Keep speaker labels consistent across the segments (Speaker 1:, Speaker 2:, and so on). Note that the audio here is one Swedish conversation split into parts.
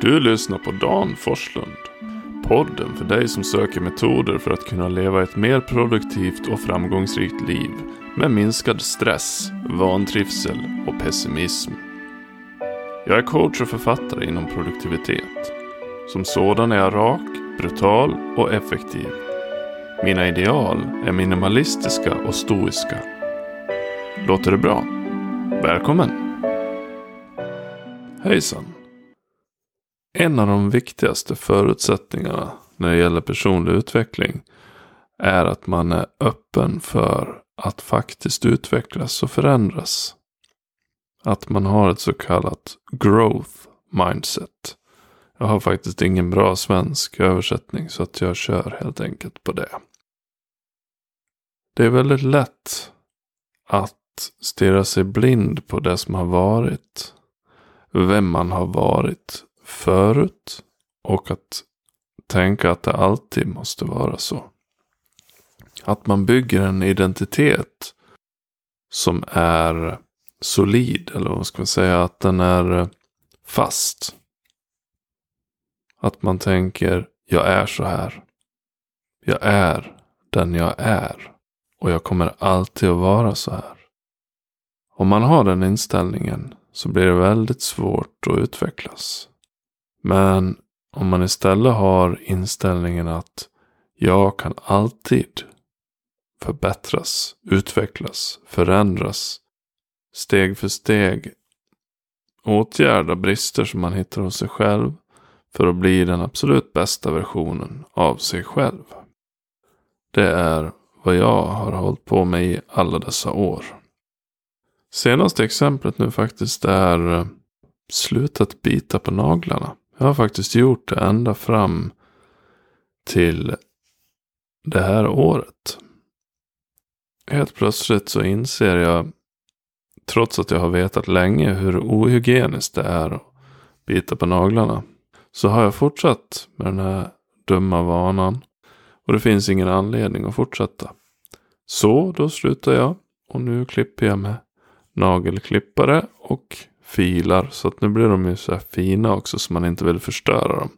Speaker 1: Du lyssnar på Dan Forslund. Podden för dig som söker metoder för att kunna leva ett mer produktivt och framgångsrikt liv med minskad stress, vantrivsel och pessimism. Jag är coach och författare inom produktivitet. Som sådan är jag rak, brutal och effektiv. Mina ideal är minimalistiska och stoiska. Låter det bra? Välkommen! Hejsan! En av de viktigaste förutsättningarna när det gäller personlig utveckling är att man är öppen för att faktiskt utvecklas och förändras. Att man har ett så kallat growth mindset. Jag har faktiskt ingen bra svensk översättning så att jag kör helt enkelt på det. Det är väldigt lätt att stirra sig blind på det som har varit. Vem man har varit förut. Och att tänka att det alltid måste vara så. Att man bygger en identitet som är solid. Eller vad ska man säga? Att den är fast. Att man tänker, jag är så här. Jag är den jag är. Och jag kommer alltid att vara så här. Om man har den inställningen så blir det väldigt svårt att utvecklas. Men om man istället har inställningen att jag kan alltid förbättras, utvecklas, förändras, steg för steg åtgärda brister som man hittar hos sig själv för att bli den absolut bästa versionen av sig själv. Det är vad jag har hållit på med i alla dessa år. Senaste exemplet nu faktiskt är eh, slutat bita på naglarna. Jag har faktiskt gjort det ända fram till det här året. Helt plötsligt så inser jag, trots att jag har vetat länge hur ohygieniskt det är att bita på naglarna, så har jag fortsatt med den här dumma vanan. Och det finns ingen anledning att fortsätta. Så då slutar jag och nu klipper jag med nagelklippare och filar. Så att nu blir de ju så här fina också så man inte vill förstöra dem.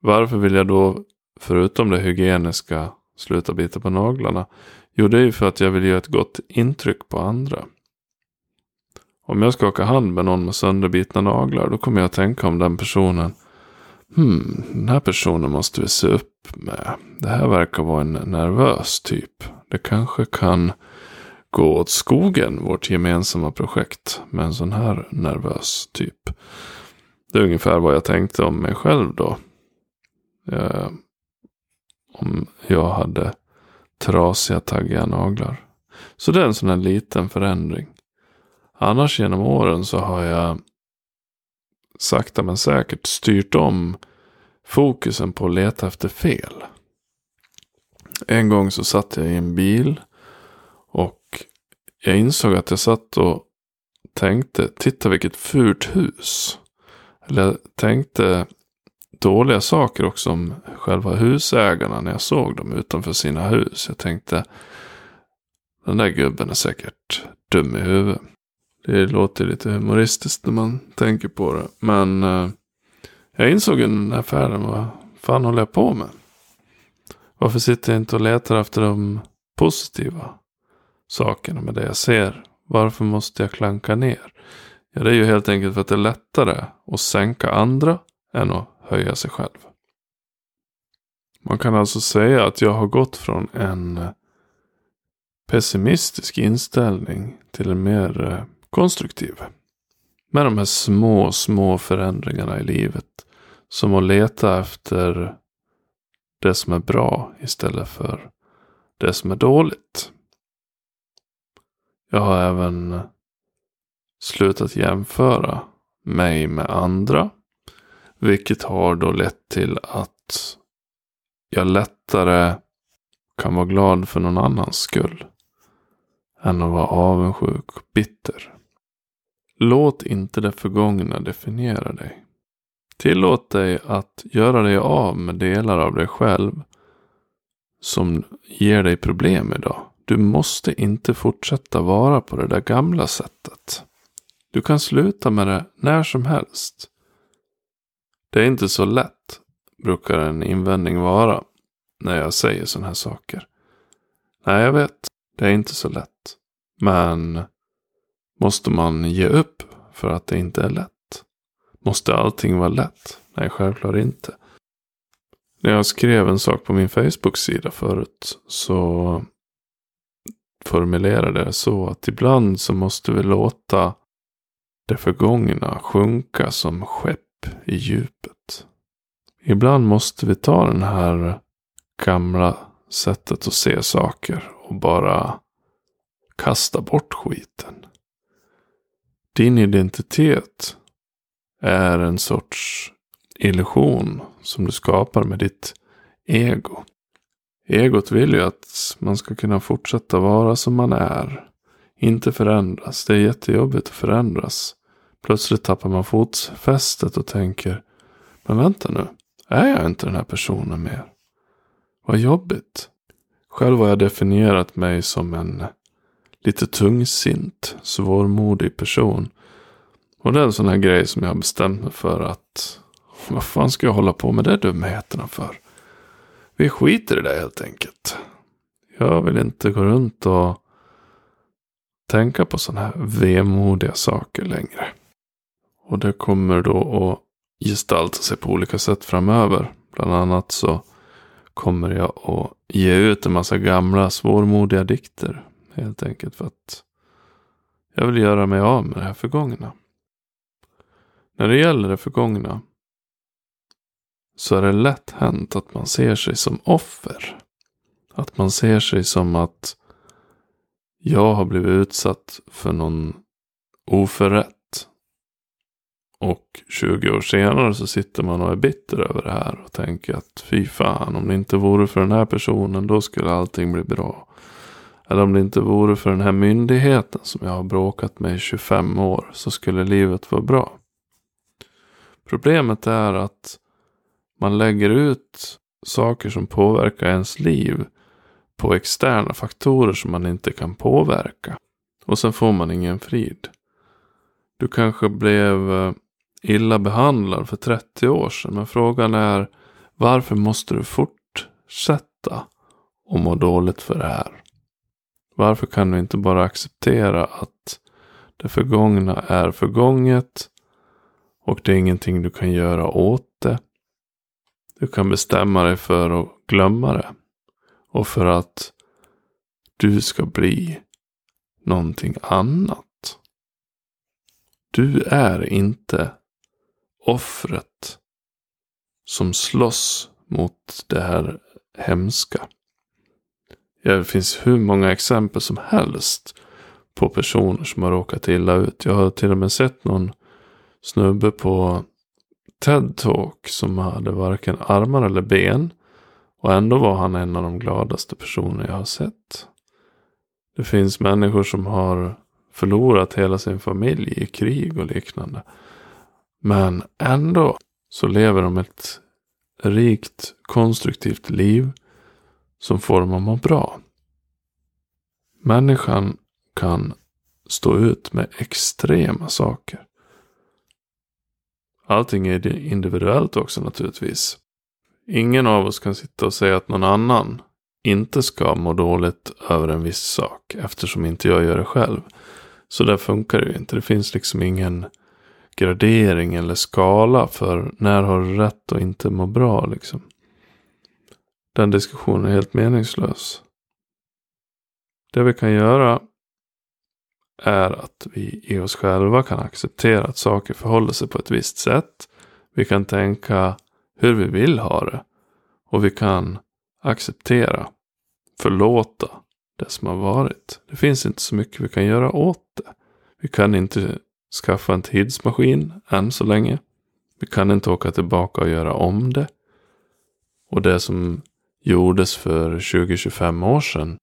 Speaker 1: Varför vill jag då, förutom det hygieniska, sluta bita på naglarna? Jo, det är ju för att jag vill göra ett gott intryck på andra. Om jag skakar hand med någon med sönderbitna naglar, då kommer jag att tänka om den personen. Hmm, den här personen måste vi se upp med. Det här verkar vara en nervös typ. Det kanske kan gå åt skogen, vårt gemensamma projekt, med en sån här nervös typ. Det är ungefär vad jag tänkte om mig själv då. Eh, om jag hade trasiga, taggiga naglar. Så det är en sån här liten förändring. Annars genom åren så har jag sakta men säkert styrt om fokusen på att leta efter fel. En gång så satt jag i en bil och jag insåg att jag satt och tänkte, titta vilket fult hus. Eller jag tänkte dåliga saker också om själva husägarna när jag såg dem utanför sina hus. Jag tänkte, den där gubben är säkert dum i huvudet. Det låter lite humoristiskt när man tänker på det. Men eh, jag insåg i den här affären, vad fan håller jag på med? Varför sitter jag inte och letar efter de positiva sakerna med det jag ser? Varför måste jag klanka ner? Ja, det är ju helt enkelt för att det är lättare att sänka andra än att höja sig själv. Man kan alltså säga att jag har gått från en eh, pessimistisk inställning till en mer eh, konstruktiv. Med de här små, små förändringarna i livet. Som att leta efter det som är bra istället för det som är dåligt. Jag har även slutat jämföra mig med andra. Vilket har då lett till att jag lättare kan vara glad för någon annans skull. Än att vara avundsjuk och bitter. Låt inte det förgångna definiera dig. Tillåt dig att göra dig av med delar av dig själv som ger dig problem idag. Du måste inte fortsätta vara på det där gamla sättet. Du kan sluta med det när som helst. Det är inte så lätt, brukar en invändning vara när jag säger sådana här saker. Nej, jag vet, det är inte så lätt. Men måste man ge upp för att det inte är lätt? Måste allting vara lätt? Nej, självklart inte. När jag skrev en sak på min Facebook-sida förut så formulerade det så att ibland så måste vi låta det förgångna sjunka som skepp i djupet. Ibland måste vi ta den här gamla sättet att se saker och bara kasta bort skiten. Din identitet är en sorts illusion som du skapar med ditt ego. Egot vill ju att man ska kunna fortsätta vara som man är. Inte förändras. Det är jättejobbigt att förändras. Plötsligt tappar man fotfästet och tänker. Men vänta nu. Är jag inte den här personen mer? Vad jobbigt. Själv har jag definierat mig som en lite tungsint, svårmodig person. Och det är en sån här grej som jag har bestämt mig för att vad fan ska jag hålla på med de dumheterna för? Vi skiter i det helt enkelt. Jag vill inte gå runt och tänka på sådana här vemodiga saker längre. Och det kommer då att gestalta sig på olika sätt framöver. Bland annat så kommer jag att ge ut en massa gamla svårmodiga dikter. Helt enkelt för att jag vill göra mig av med det här förgångna. När det gäller det förgångna så är det lätt hänt att man ser sig som offer. Att man ser sig som att jag har blivit utsatt för någon oförrätt. Och 20 år senare så sitter man och är bitter över det här och tänker att fy fan om det inte vore för den här personen då skulle allting bli bra. Eller om det inte vore för den här myndigheten som jag har bråkat med i 25 år så skulle livet vara bra. Problemet är att man lägger ut saker som påverkar ens liv på externa faktorer som man inte kan påverka. Och sen får man ingen frid. Du kanske blev eh, illa behandlad för 30 år sedan. Men frågan är varför måste du fortsätta och må dåligt för det här? Varför kan du inte bara acceptera att det förgångna är förgånget och det är ingenting du kan göra åt det. Du kan bestämma dig för att glömma det. Och för att du ska bli någonting annat. Du är inte offret som slåss mot det här hemska. Det finns hur många exempel som helst på personer som har råkat illa ut. Jag har till och med sett någon snubbe på TED-talk som hade varken armar eller ben. Och ändå var han en av de gladaste personer jag har sett. Det finns människor som har förlorat hela sin familj i krig och liknande. Men ändå så lever de ett rikt, konstruktivt liv som får dem att må bra. Människan kan stå ut med extrema saker. Allting är individuellt också naturligtvis. Ingen av oss kan sitta och säga att någon annan inte ska må dåligt över en viss sak eftersom inte jag gör det själv. Så där funkar det ju inte. Det finns liksom ingen gradering eller skala för när har du rätt och inte må bra liksom. Den diskussionen är helt meningslös. Det vi kan göra är att vi i oss själva kan acceptera att saker förhåller sig på ett visst sätt. Vi kan tänka hur vi vill ha det. Och vi kan acceptera, förlåta det som har varit. Det finns inte så mycket vi kan göra åt det. Vi kan inte skaffa en tidsmaskin än så länge. Vi kan inte åka tillbaka och göra om det. Och det som gjordes för 20-25 år sedan.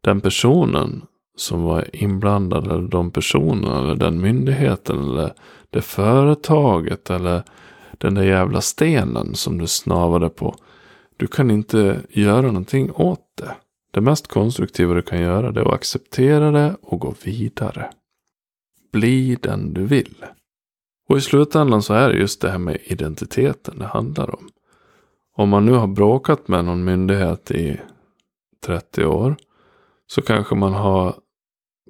Speaker 1: Den personen som var inblandade, eller de personerna, eller den myndigheten, eller det företaget, eller den där jävla stenen som du snavade på. Du kan inte göra någonting åt det. Det mest konstruktiva du kan göra det är att acceptera det och gå vidare. bli den du vill. Och i slutändan så är det just det här med identiteten det handlar om. Om man nu har bråkat med någon myndighet i 30 år. Så kanske man har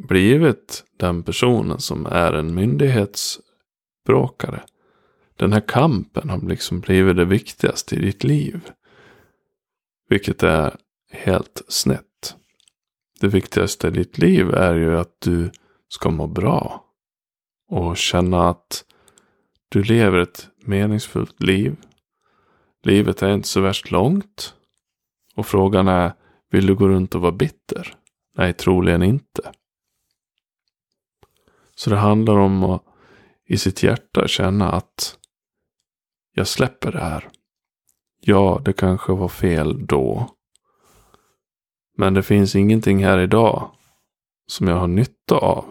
Speaker 1: blivit den personen som är en myndighetsbråkare. Den här kampen har liksom blivit det viktigaste i ditt liv. Vilket är helt snett. Det viktigaste i ditt liv är ju att du ska må bra. Och känna att du lever ett meningsfullt liv. Livet är inte så värst långt. Och frågan är, vill du gå runt och vara bitter? Nej, troligen inte. Så det handlar om att i sitt hjärta känna att jag släpper det här. Ja, det kanske var fel då. Men det finns ingenting här idag som jag har nytta av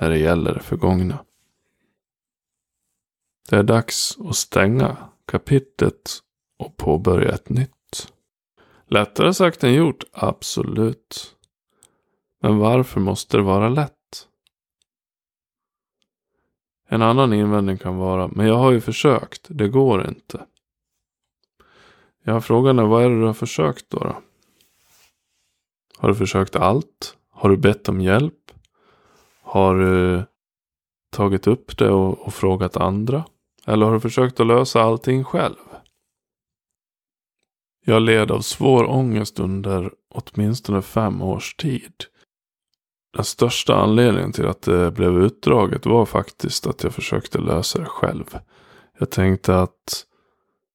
Speaker 1: när det gäller det förgångna. Det är dags att stänga kapitlet och påbörja ett nytt. Lättare sagt än gjort, absolut. Men varför måste det vara lätt? En annan invändning kan vara, men jag har ju försökt, det går inte. Ja, frågan är vad är det du har försökt då? då? Har du försökt allt? Har du bett om hjälp? Har du tagit upp det och, och frågat andra? Eller har du försökt att lösa allting själv? Jag led av svår ångest under åtminstone fem års tid. Den största anledningen till att det blev utdraget var faktiskt att jag försökte lösa det själv. Jag tänkte att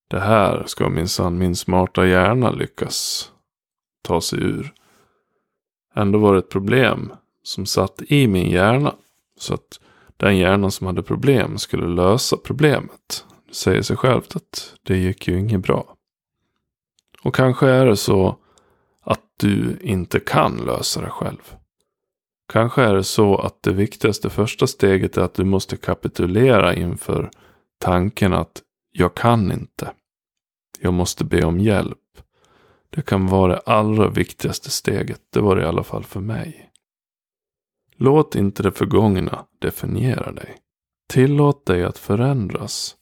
Speaker 1: det här ska minsann min smarta hjärna lyckas ta sig ur. Ändå var det ett problem som satt i min hjärna. Så att den hjärnan som hade problem skulle lösa problemet. Det säger sig självt att det gick ju inget bra. Och kanske är det så att du inte kan lösa det själv. Kanske är det så att det viktigaste första steget är att du måste kapitulera inför tanken att jag kan inte. Jag måste be om hjälp. Det kan vara det allra viktigaste steget. Det var det i alla fall för mig. Låt inte det förgångna definiera dig. Tillåt dig att förändras.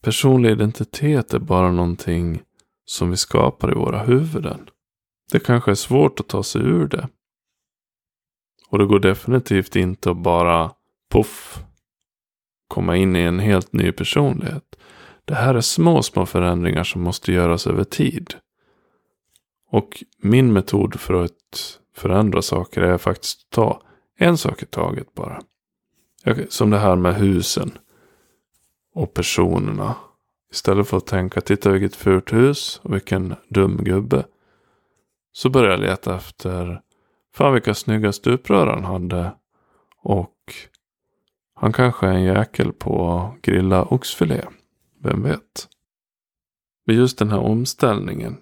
Speaker 1: Personlig identitet är bara någonting som vi skapar i våra huvuden. Det kanske är svårt att ta sig ur det. Och det går definitivt inte att bara poff komma in i en helt ny personlighet. Det här är små, små förändringar som måste göras över tid. Och min metod för att förändra saker är faktiskt att ta en sak i taget bara. Som det här med husen och personerna. Istället för att tänka, titta vilket fult hus och vilken dum gubbe. Så börjar jag leta efter, fan vilka snygga stuprör han hade. Och han kanske är en jäkel på att grilla oxfilé. Vem vet? Men just den här omställningen.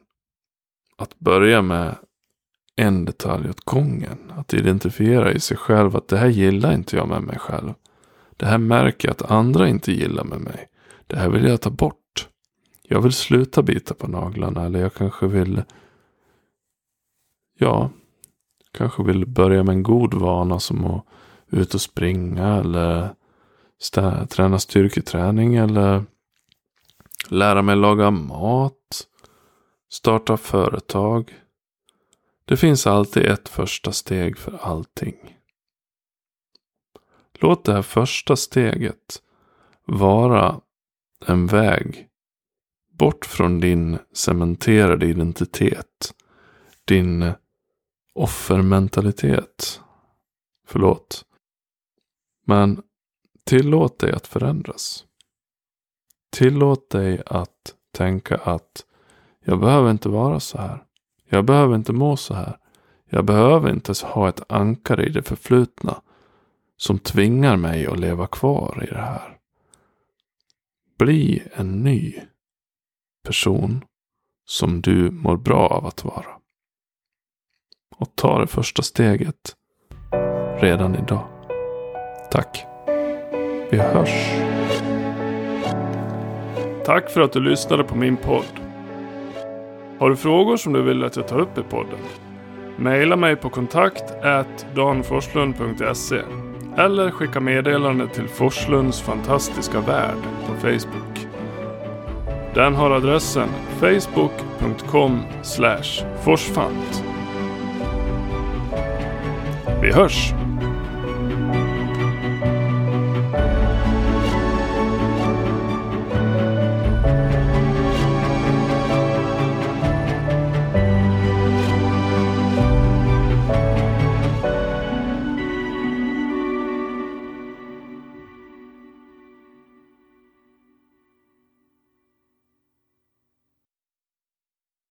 Speaker 1: Att börja med en detalj åt gången. Att identifiera i sig själv att det här gillar inte jag med mig själv. Det här märker jag att andra inte gillar med mig. Det här vill jag ta bort. Jag vill sluta bita på naglarna eller jag kanske vill Ja, kanske vill börja med en god vana som att ut och springa eller stä- träna styrketräning eller lära mig laga mat, starta företag. Det finns alltid ett första steg för allting. Låt det här första steget vara en väg bort från din cementerade identitet. Din offermentalitet. Förlåt. Men tillåt dig att förändras. Tillåt dig att tänka att jag behöver inte vara så här. Jag behöver inte må så här. Jag behöver inte ha ett ankare i det förflutna som tvingar mig att leva kvar i det här. Bli en ny person som du mår bra av att vara. Och ta det första steget redan idag. Tack. Vi hörs.
Speaker 2: Tack för att du lyssnade på min podd. Har du frågor som du vill att jag tar upp i podden? Maila mig på kontakt danforslund.se eller skicka meddelande till Forslunds fantastiska värld på Facebook. Den har adressen facebook.com forsfant. Vi hörs!